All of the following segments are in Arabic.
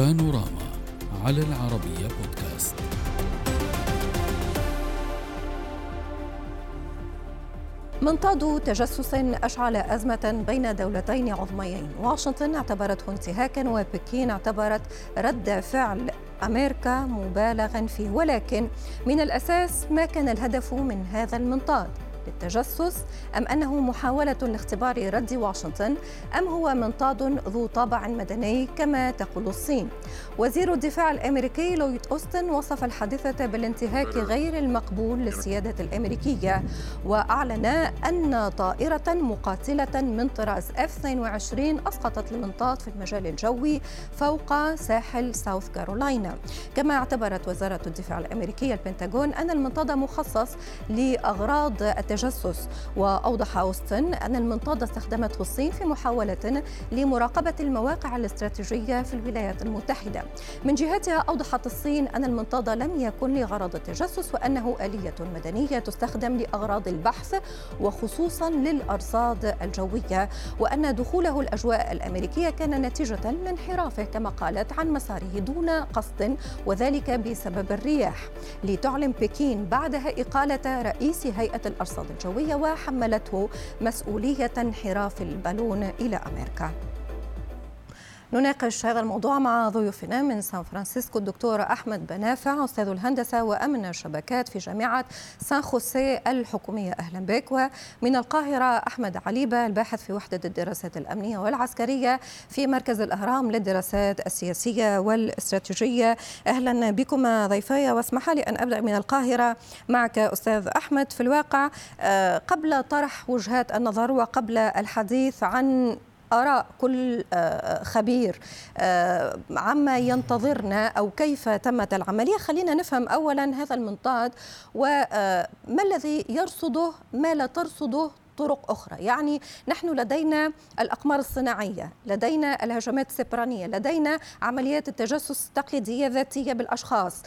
بانوراما على العربية بودكاست. منطاد تجسس أشعل أزمة بين دولتين عظميين. واشنطن اعتبرته انتهاكا وبكين اعتبرت رد فعل أمريكا مبالغا فيه. ولكن من الأساس ما كان الهدف من هذا المنطاد؟ للتجسس أم أنه محاولة لاختبار رد واشنطن أم هو منطاد ذو طابع مدني كما تقول الصين؟ وزير الدفاع الأمريكي لويد أوستن وصف الحادثة بالانتهاك غير المقبول للسيادة الأمريكية وأعلن أن طائرة مقاتلة من طراز F-22 أسقطت المنطاد في المجال الجوي فوق ساحل ساوث كارولاينا. كما اعتبرت وزارة الدفاع الأمريكية البنتاغون أن المنطاد مخصص لأغراض التجسس. وأوضح أوستن أن المنطاد استخدمته الصين في محاولة لمراقبة المواقع الاستراتيجية في الولايات المتحدة. من جهتها أوضحت الصين أن المنطاد لم يكن لغرض التجسس وأنه آلية مدنية تستخدم لأغراض البحث وخصوصا للأرصاد الجوية وأن دخوله الأجواء الأمريكية كان نتيجة لانحرافه كما قالت عن مساره دون قصد وذلك بسبب الرياح. لتعلن بكين بعدها إقالة رئيس هيئة الأرصاد الجوية وحملته مسؤولية انحراف البالون إلى أمريكا. نناقش هذا الموضوع مع ضيوفنا من سان فرانسيسكو الدكتور أحمد بنافع أستاذ الهندسة وأمن الشبكات في جامعة سان خوسيه الحكومية. أهلا بك. ومن القاهرة أحمد عليبة الباحث في وحدة الدراسات الأمنية والعسكرية في مركز الأهرام للدراسات السياسية والاستراتيجية. أهلا بكم ضيفي واسمح لي أن أبدأ من القاهرة معك أستاذ أحمد. في الواقع آه، قبل طرح وجهات النظر وقبل الحديث عن آراء كل آه، خبير آه، عما ينتظرنا أو كيف تمت العملية. خلينا نفهم أولا هذا المنطاد وما آه، الذي يرصده ما لا ترصده طرق أخرى. يعني نحن لدينا الأقمار الصناعية لدينا الهجمات السبرانية لدينا عمليات التجسس التقليدية ذاتية بالأشخاص.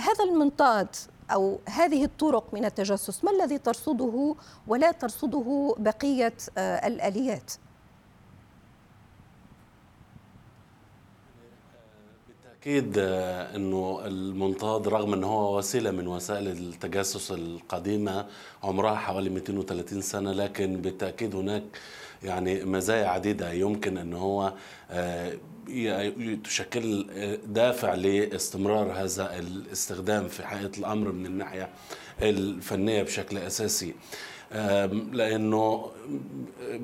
هذا المنطاد أو هذه الطرق من التجسس ما الذي ترصده ولا ترصده بقية الآليات؟ أكيد آه، أنه المنطاد رغم أنه هو وسيلة من وسائل التجسس القديمة عمرها حوالي 230 سنة لكن بالتأكيد هناك يعني مزايا عديدة يمكن أن هو آه، تشكل آه، دافع لاستمرار هذا الاستخدام في حقيقة الأمر من الناحية الفنية بشكل أساسي. لأنه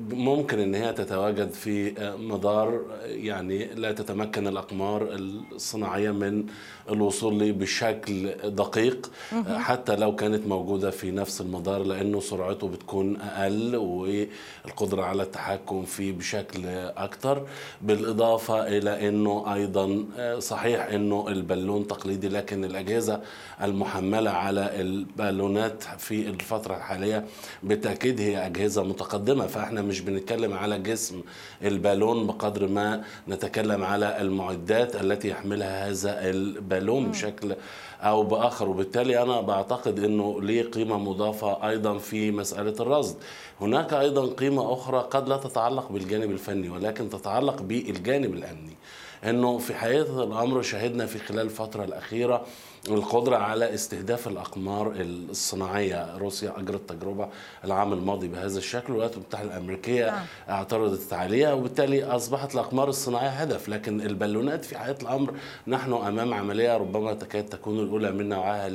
ممكن إن هي تتواجد في مدار يعني لا تتمكن الأقمار الصناعية من الوصول لي بشكل دقيق حتى لو كانت موجودة في نفس المدار لأنه سرعته بتكون أقل والقدرة على التحكم فيه بشكل أكثر بالإضافة إلى إنه أيضا آه، صحيح إنه البالون تقليدي لكن الأجهزة المحملة على البالونات في الفترة الحالية بالتأكيد هي أجهزة متقدمة فإحنا مش بنتكلم على جسم البالون بقدر ما نتكلم على المعدات التي يحملها هذا البالون بشكل أو بآخر. وبالتالي أنا بعتقد إنه ليه قيمة مضافة أيضا في مسألة الرصد. هناك أيضا قيمة أخرى قد لا تتعلق بالجانب الفني ولكن تتعلق بالجانب الأمني. إنه في حقيقة الأمر شهدنا في خلال الفترة الأخيرة القدرة على استهداف الأقمار الصناعية. روسيا أجرت تجربة العام الماضي بهذا الشكل والولايات المتحدة الأمريكية نعم. اعترضت عليها وبالتالي أصبحت الأقمار الصناعية هدف. لكن البالونات في حقيقة الأمر نحن أمام عملية ربما تكاد تكون الأولى من نوعها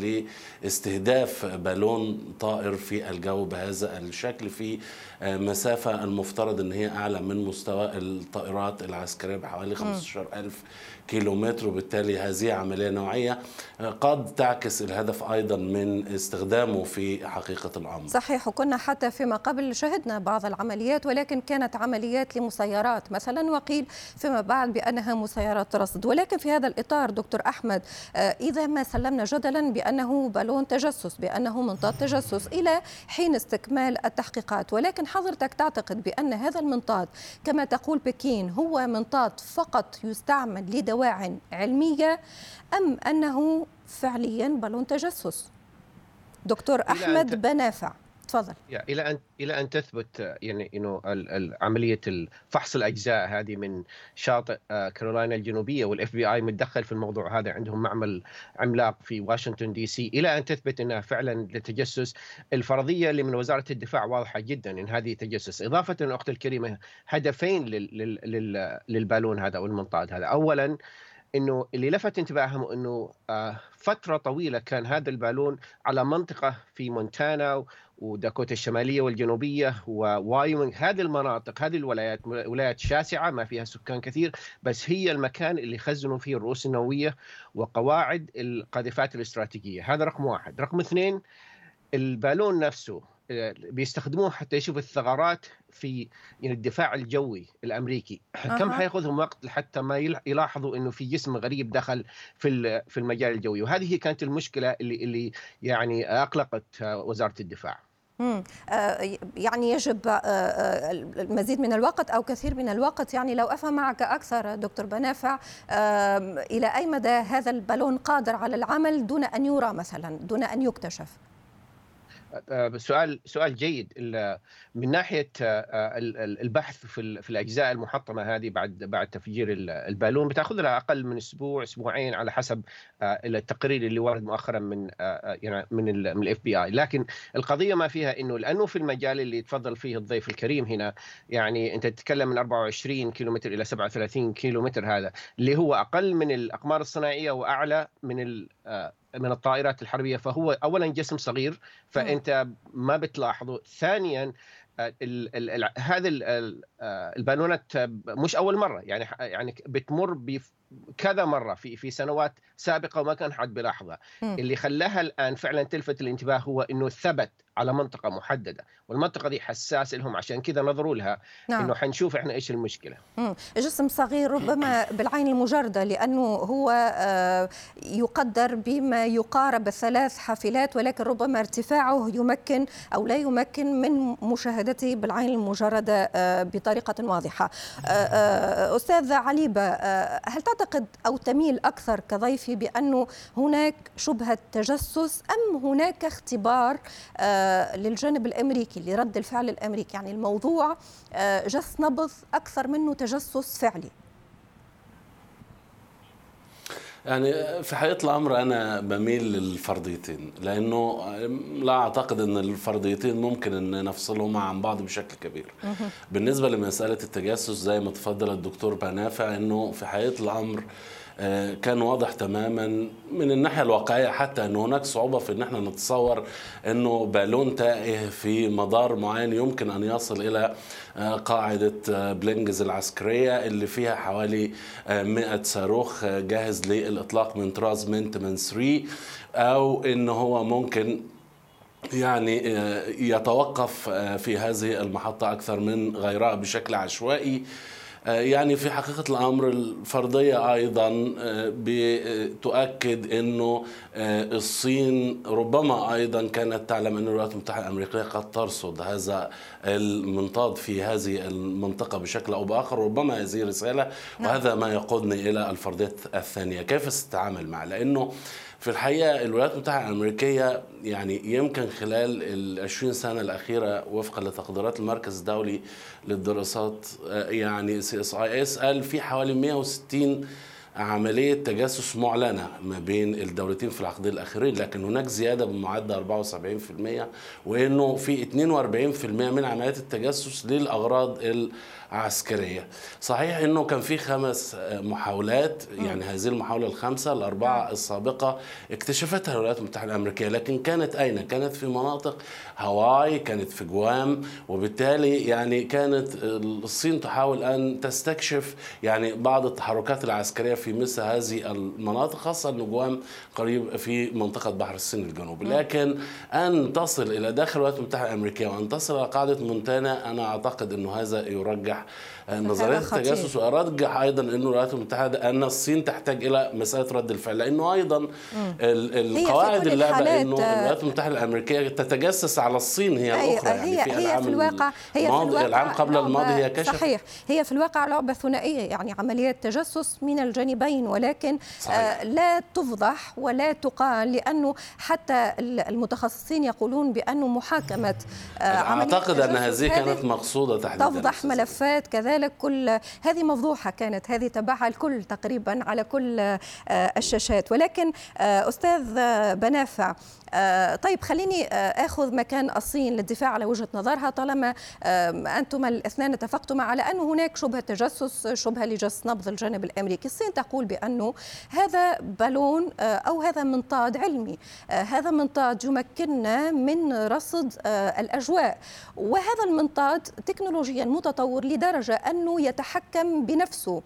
لاستهداف بالون طائر في الجو بهذا الشكل في مسافة المفترض أن هي أعلى من مستوى الطائرات العسكرية بحوالي 15 ألف كيلومتر. وبالتالي هذه عملية نوعية قد تعكس الهدف أيضا من استخدامه في حقيقة الأمر. صحيح وكنا حتى فيما قبل شهدنا بعض العمليات ولكن كانت عمليات لمسيرات مثلا وقيل فيما بعد بأنها مسيرات رصد. ولكن في هذا الإطار دكتور أحمد آه، إذا ما سلمنا جدلا بأنه بالون تجسس بأنه منطاد تجسس إلى حين استكمال التحقيقات. ولكن حضرتك تعتقد بأن هذا المنطاد كما تقول بكين هو منطاد فقط يستعمل لدواع علمية أم أنه فعليا بالون تجسس. دكتور أحمد بنافع. تفضل. إلى أن إلى أن تثبت يعني إنه عملية فحص الأجزاء هذه من شاطئ آه، كارولاينا الجنوبية وال FBI متدخل في الموضوع هذا عندهم معمل عملاق في واشنطن دي سي. إلى أن تثبت إنها فعلا للتجسس الفرضية اللي من وزارة الدفاع واضحة جدا إن هذه تجسس. إضافة أختي الكريمة هدفين للبالون هذا أو المنطاد هذا. اولا إنه اللي لفت انتباههم إنه آه، فترة طويلة كان هذا البالون على منطقة في مونتانا وداكوتا الشمالية والجنوبية ووايومنج هذه المناطق هذه الولايات ولايات شاسعة ما فيها سكان كثير بس هي المكان اللي خزنوا فيه الرؤوس النووية وقواعد القاذفات الاستراتيجية. هذا رقم واحد. رقم اثنين البالون نفسه بيستخدموه حتى يشوفوا الثغرات في يعني الدفاع الجوي الأمريكي. أه. كم حيأخذهم وقت حتى ما يلاحظوا إنه في جسم غريب دخل في في المجال الجوي؟ وهذه كانت المشكلة اللي اللي يعني أقلقت وزارة الدفاع. آه، يعني يجب آه، آه، المزيد من الوقت أو كثير من الوقت يعني لو أفهم معك أكثر دكتور بنافع إلى أي مدى هذا البالون قادر على العمل دون أن يرى مثلا دون أن يكتشف؟ سؤال سؤال جيد. من ناحية آه، البحث في الأجزاء المحطمة هذه بعد بعد تفجير البالون بتاخذ لها أقل من أسبوع أسبوعين على حسب آه، التقرير اللي ورد مؤخرا من يعني من من ال FBI لكن القضية ما فيها إنه لأنه في المجال اللي تفضل فيه الضيف الكريم هنا يعني أنت تتكلم من 24 كيلومتر إلى 37 كيلومتر هذا اللي هو أقل من الأقمار الصناعية وأعلى من من الطائرات الحربية فهو اولا جسم صغير فأنت ما بتلاحظه. ثانيا ال ال ال هذه البالونات مش أول مرة يعني يعني بتمر كذا مرة في في سنوات سابقة وما كان حد بيلاحظها اللي خلاها الآن فعلا تلفت الانتباه هو إنه ثبت على منطقة محددة والمنطقة دي حساس لهم عشان كذا نظروا لها نعم. إنه حنشوف إحنا إيش المشكلة مم. جسم صغير ربما بالعين المجردة لأنه هو آه، يقدر بما يقارب الثلاث حافلات ولكن ربما ارتفاعه يمكن أو لا يمكن من مشاهدته بالعين المجردة آه، بطريقة واضحة آه، أستاذ عليبة هل تعتقد أو تميل أكثر كضيفي بأنه هناك شبهة تجسس أم هناك اختبار للجانب الأمريكي لرد الفعل الأمريكي؟ يعني الموضوع آه، جس نبض أكثر منه تجسس فعلي. يعني في حقيقة الأمر أنا بميل للفرضيتين لأنه لا أعتقد أن الفرضيتين ممكن أن نفصلهما عن بعض بشكل كبير. بالنسبة لمسألة التجسس زي ما تفضل الدكتور بنافع أنه في حقيقة الأمر آه، كان واضح تماما من الناحية الواقعية حتى إن هناك صعوبة في إن إحنا نتصور إنه بالون تائه في مدار معين يمكن أن يصل إلى آه، قاعدة آه، بلينجز العسكرية اللي فيها حوالي 100 صاروخ جاهز للإطلاق من طراز من 3 أو إن هو ممكن يعني يتوقف في هذه المحطة أكثر من غيرها بشكل عشوائي. آه، يعني في حقيقة الأمر الفرضية أيضا آه، بتؤكد أنه آه، الصين ربما أيضا كانت تعلم أن الولايات المتحدة الأمريكية قد ترصد هذا المنطاد في هذه المنطقة بشكل أو بآخر ربما هذه رسالة نعم. وهذا ما يقودني إلى الفرضية الثانية كيف ستتعامل معه لأنه في الحقيقة الولايات المتحدة الأمريكية يعني يمكن خلال ال 20 سنة الأخيرة وفقا لتقديرات المركز الدولي للدراسات آه، يعني CSIS قال في حوالي 160 عملية تجسس معلنة ما بين الدولتين في العقدين الأخيرين لكن هناك زيادة بمعدل 74% وأنه في 42% من عمليات التجسس للأغراض عسكريه صحيح إنه كان في خمس محاولات يعني هذه المحاولة الخمسه الأربعة نعم. السابقة اكتشفتها الولايات المتحدة الأمريكية لكن كانت أين؟ كانت في مناطق هاواي كانت في جوام وبالتالي يعني كانت الصين تحاول أن تستكشف يعني بعض التحركات العسكرية في مثل هذه المناطق خاصة أن جوام قريب في منطقة بحر الصين الجنوبي نعم. لكن أن تصل إلى داخل الولايات المتحدة الأمريكية وأن تصل إلى قاعدة مونتانا أنا أعتقد إنه هذا يرجح نظرية التجسس وارجح أيضا أنه الولايات المتحدة أن الصين تحتاج إلى مسألة رد الفعل لأنه أيضا القواعد اللعبة إنه الولايات المتحدة الأمريكية تتجسس على الصين هي الأخرى هي يعني في هي في الواقع هي في الواقع العام قبل الماضي هي كشف صحيح. هي في الواقع لعبة ثنائية يعني عملية تجسس من الجانب الجانبين ولكن صحيح. لا تفضح ولا تقال لأنه حتى المتخصصين يقولون بأنه محاكمة أعتقد أن هذه كانت مقصودة تحديدا. تفضح ملفات كذلك كل هذه مفضوحة كانت هذه تبعها الكل تقريبا على كل الشاشات. ولكن أستاذ بنافع آه، طيب خليني آه، آخذ مكان الصين للدفاع على وجهة نظرها طالما أنتم الاثنان اتفقتما على أن هناك شبهه تجسس شبهه لجس نبض الجانب الأمريكي. الصين تقول بانه هذا بالون آه، أو هذا منطاد علمي هذا منطاد يمكننا من رصد الأجواء. وهذا المنطاد تكنولوجيا متطور لدرجة انه يتحكم بنفسه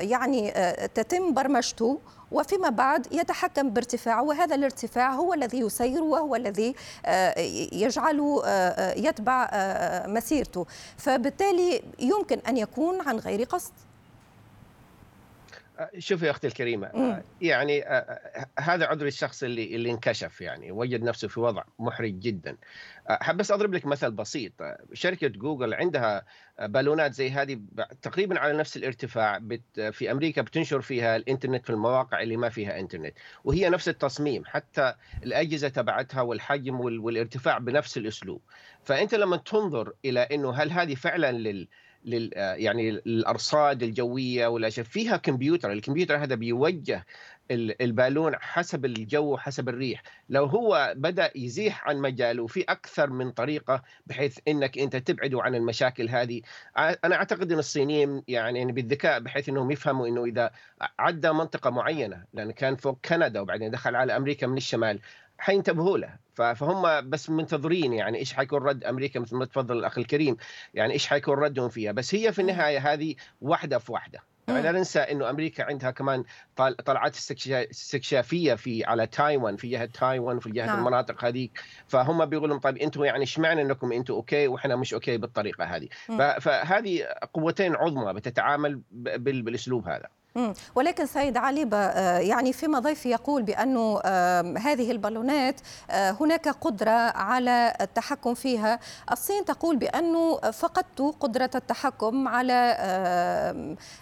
يعني تتم برمجته وفيما بعد يتحكم بارتفاعه وهذا الارتفاع هو الذي يسير وهو الذي آه، يجعله آه، آه، يتبع مسيرته. فبالتالي يمكن أن يكون عن غير قصد. شوفي يا أختي الكريمة مم. يعني هذا عذر الشخص اللي اللي انكشف يعني وجد نفسه في وضع محرج جدا. حاب بس أضرب لك مثل بسيط. شركة جوجل عندها بالونات زي هذه تقريبا على نفس الارتفاع في أمريكا بتنشر فيها الإنترنت في المواقع اللي ما فيها إنترنت. وهي نفس التصميم حتى الأجهزة تبعتها والحجم والارتفاع بنفس الأسلوب. فأنت لما تنظر إلى إنه هل هذه فعلا لل لل يعني الأرصاد الجوية والاشياء فيها كمبيوتر الكمبيوتر هذا بيوجه البالون حسب الجو حسب الريح. لو هو بدأ يزيح عن مجاله في أكثر من طريقة بحيث إنك أنت تبعده عن المشاكل هذه أنا أعتقد إن الصينيين يعني بالذكاء بحيث إنهم يفهموا إنه إذا عدى منطقة معينة لأن كان فوق كندا وبعدين دخل على أمريكا من الشمال حينتبهوا له. فهم بس منتظرين يعني إيش حيكون رد أمريكا مثل ما تفضل الأخ الكريم يعني إيش حيكون ردهم فيها. بس هي في النهاية هذه واحدة في واحدة يعني لا ننسى إنه أمريكا عندها كمان طلعات استكشافية في على تايوان في جهة تايوان في جهة نعم. المناطق هذيك. فهم بيقولوا طيب أنتم يعني اشمعنى إنكم أنتم okay وإحنا مش okay بالطريقة هذه؟ فهذه قوتين عظمى بتتعامل بالأسلوب هذا. ولكن سيد علي آه، يعني فيما ضيفي يقول بأنه هذه البالونات آه، هناك قدرة على التحكم فيها. الصين تقول بأنه فقدت قدرة التحكم على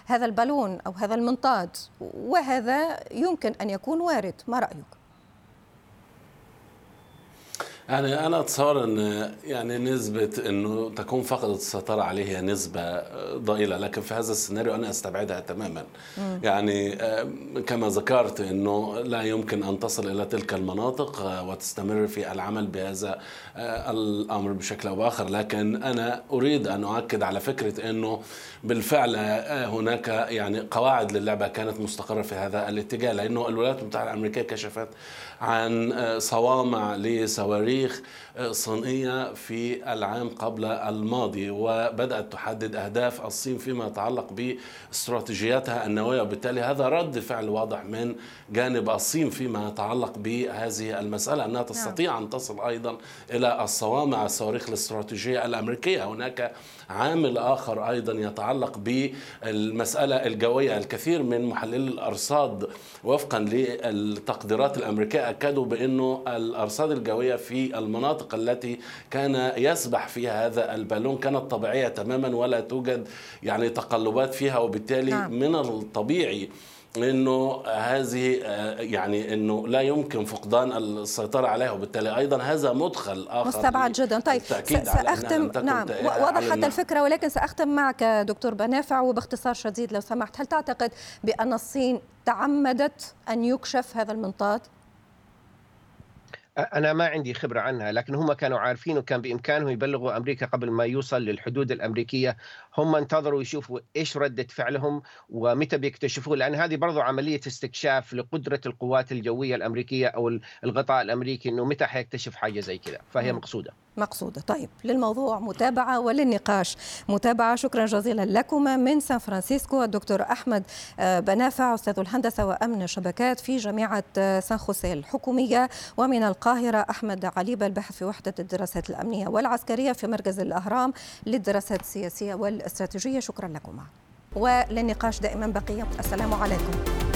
هذا البالون أو هذا المنطاد وهذا يمكن أن يكون وارد. ما رأيك؟ يعني أنا أتصور إن يعني نسبة إنه تكون فقدت السيطرة عليه هي نسبة ضئيلة لكن في هذا السيناريو أنا أستبعدها تماما مم. يعني كما ذكرت إنه لا يمكن أن تصل إلى تلك المناطق وتستمر في العمل بهذا الأمر بشكل أو بآخر لكن أنا أريد أن أؤكد على فكرة إنه بالفعل هناك يعني قواعد للعبة كانت مستقرة في هذا الاتجاه لأنه الولايات المتحدة الأمريكية كشفت عن صوامع لصواريخ صينية في العام قبل الماضي وبدأت تحدد أهداف الصين فيما يتعلق باستراتيجياتها النووية وبالتالي هذا رد فعل واضح من جانب الصين فيما يتعلق بهذه المسألة أنها نعم. تستطيع أن تصل أيضا إلى الصوامع الصواريخ الاستراتيجية الأمريكية هناك عامل آخر أيضا يتعلق بالمسألة الجوية الكثير من محللي الأرصاد وفقا للتقديرات الأمريكية أكدوا بأنه الأرصاد الجوية في المناطق التي كان يسبح فيها هذا البالون كانت طبيعية تماما ولا توجد يعني تقلبات فيها وبالتالي نعم. من الطبيعي إنه هذه يعني إنه لا يمكن فقدان السيطرة عليها وبالتالي أيضا هذا مدخل آخر مستبعد جدا. طيب سأختم. نعم وضحت الفكرة ولكن سأختم معك دكتور بنافع وباختصار شديد لو سمحت. هل تعتقد بأن الصين تعمدت أن يكشف هذا المنطاد؟ أنا ما عندي خبرة عنها لكن هم كانوا عارفين وكان بإمكانهم يبلغوا أمريكا قبل ما يوصل للحدود الأمريكية. هم انتظروا يشوفوا إيش ردة فعلهم ومتى بيكتشفوه لأن هذه برضو عملية استكشاف لقدرة القوات الجوية الأمريكية أو الغطاء الأمريكي إنه متى حيكتشف حاجة زي كذا فهي مقصودة. مقصودة. طيب للموضوع متابعة وللنقاش. متابعة شكرا جزيلا لكما. من سان فرانسيسكو الدكتور أحمد آه، بنافع أستاذ الهندسة وأمن الشبكات في جامعة آه، سان خوسيه الحكومية. ومن القاهرة أحمد عليبة الباحث في وحدة الدراسات الأمنية والعسكرية في مركز الأهرام للدراسات السياسية والاستراتيجية. شكرا لكما. وللنقاش دائما بقية. السلام عليكم.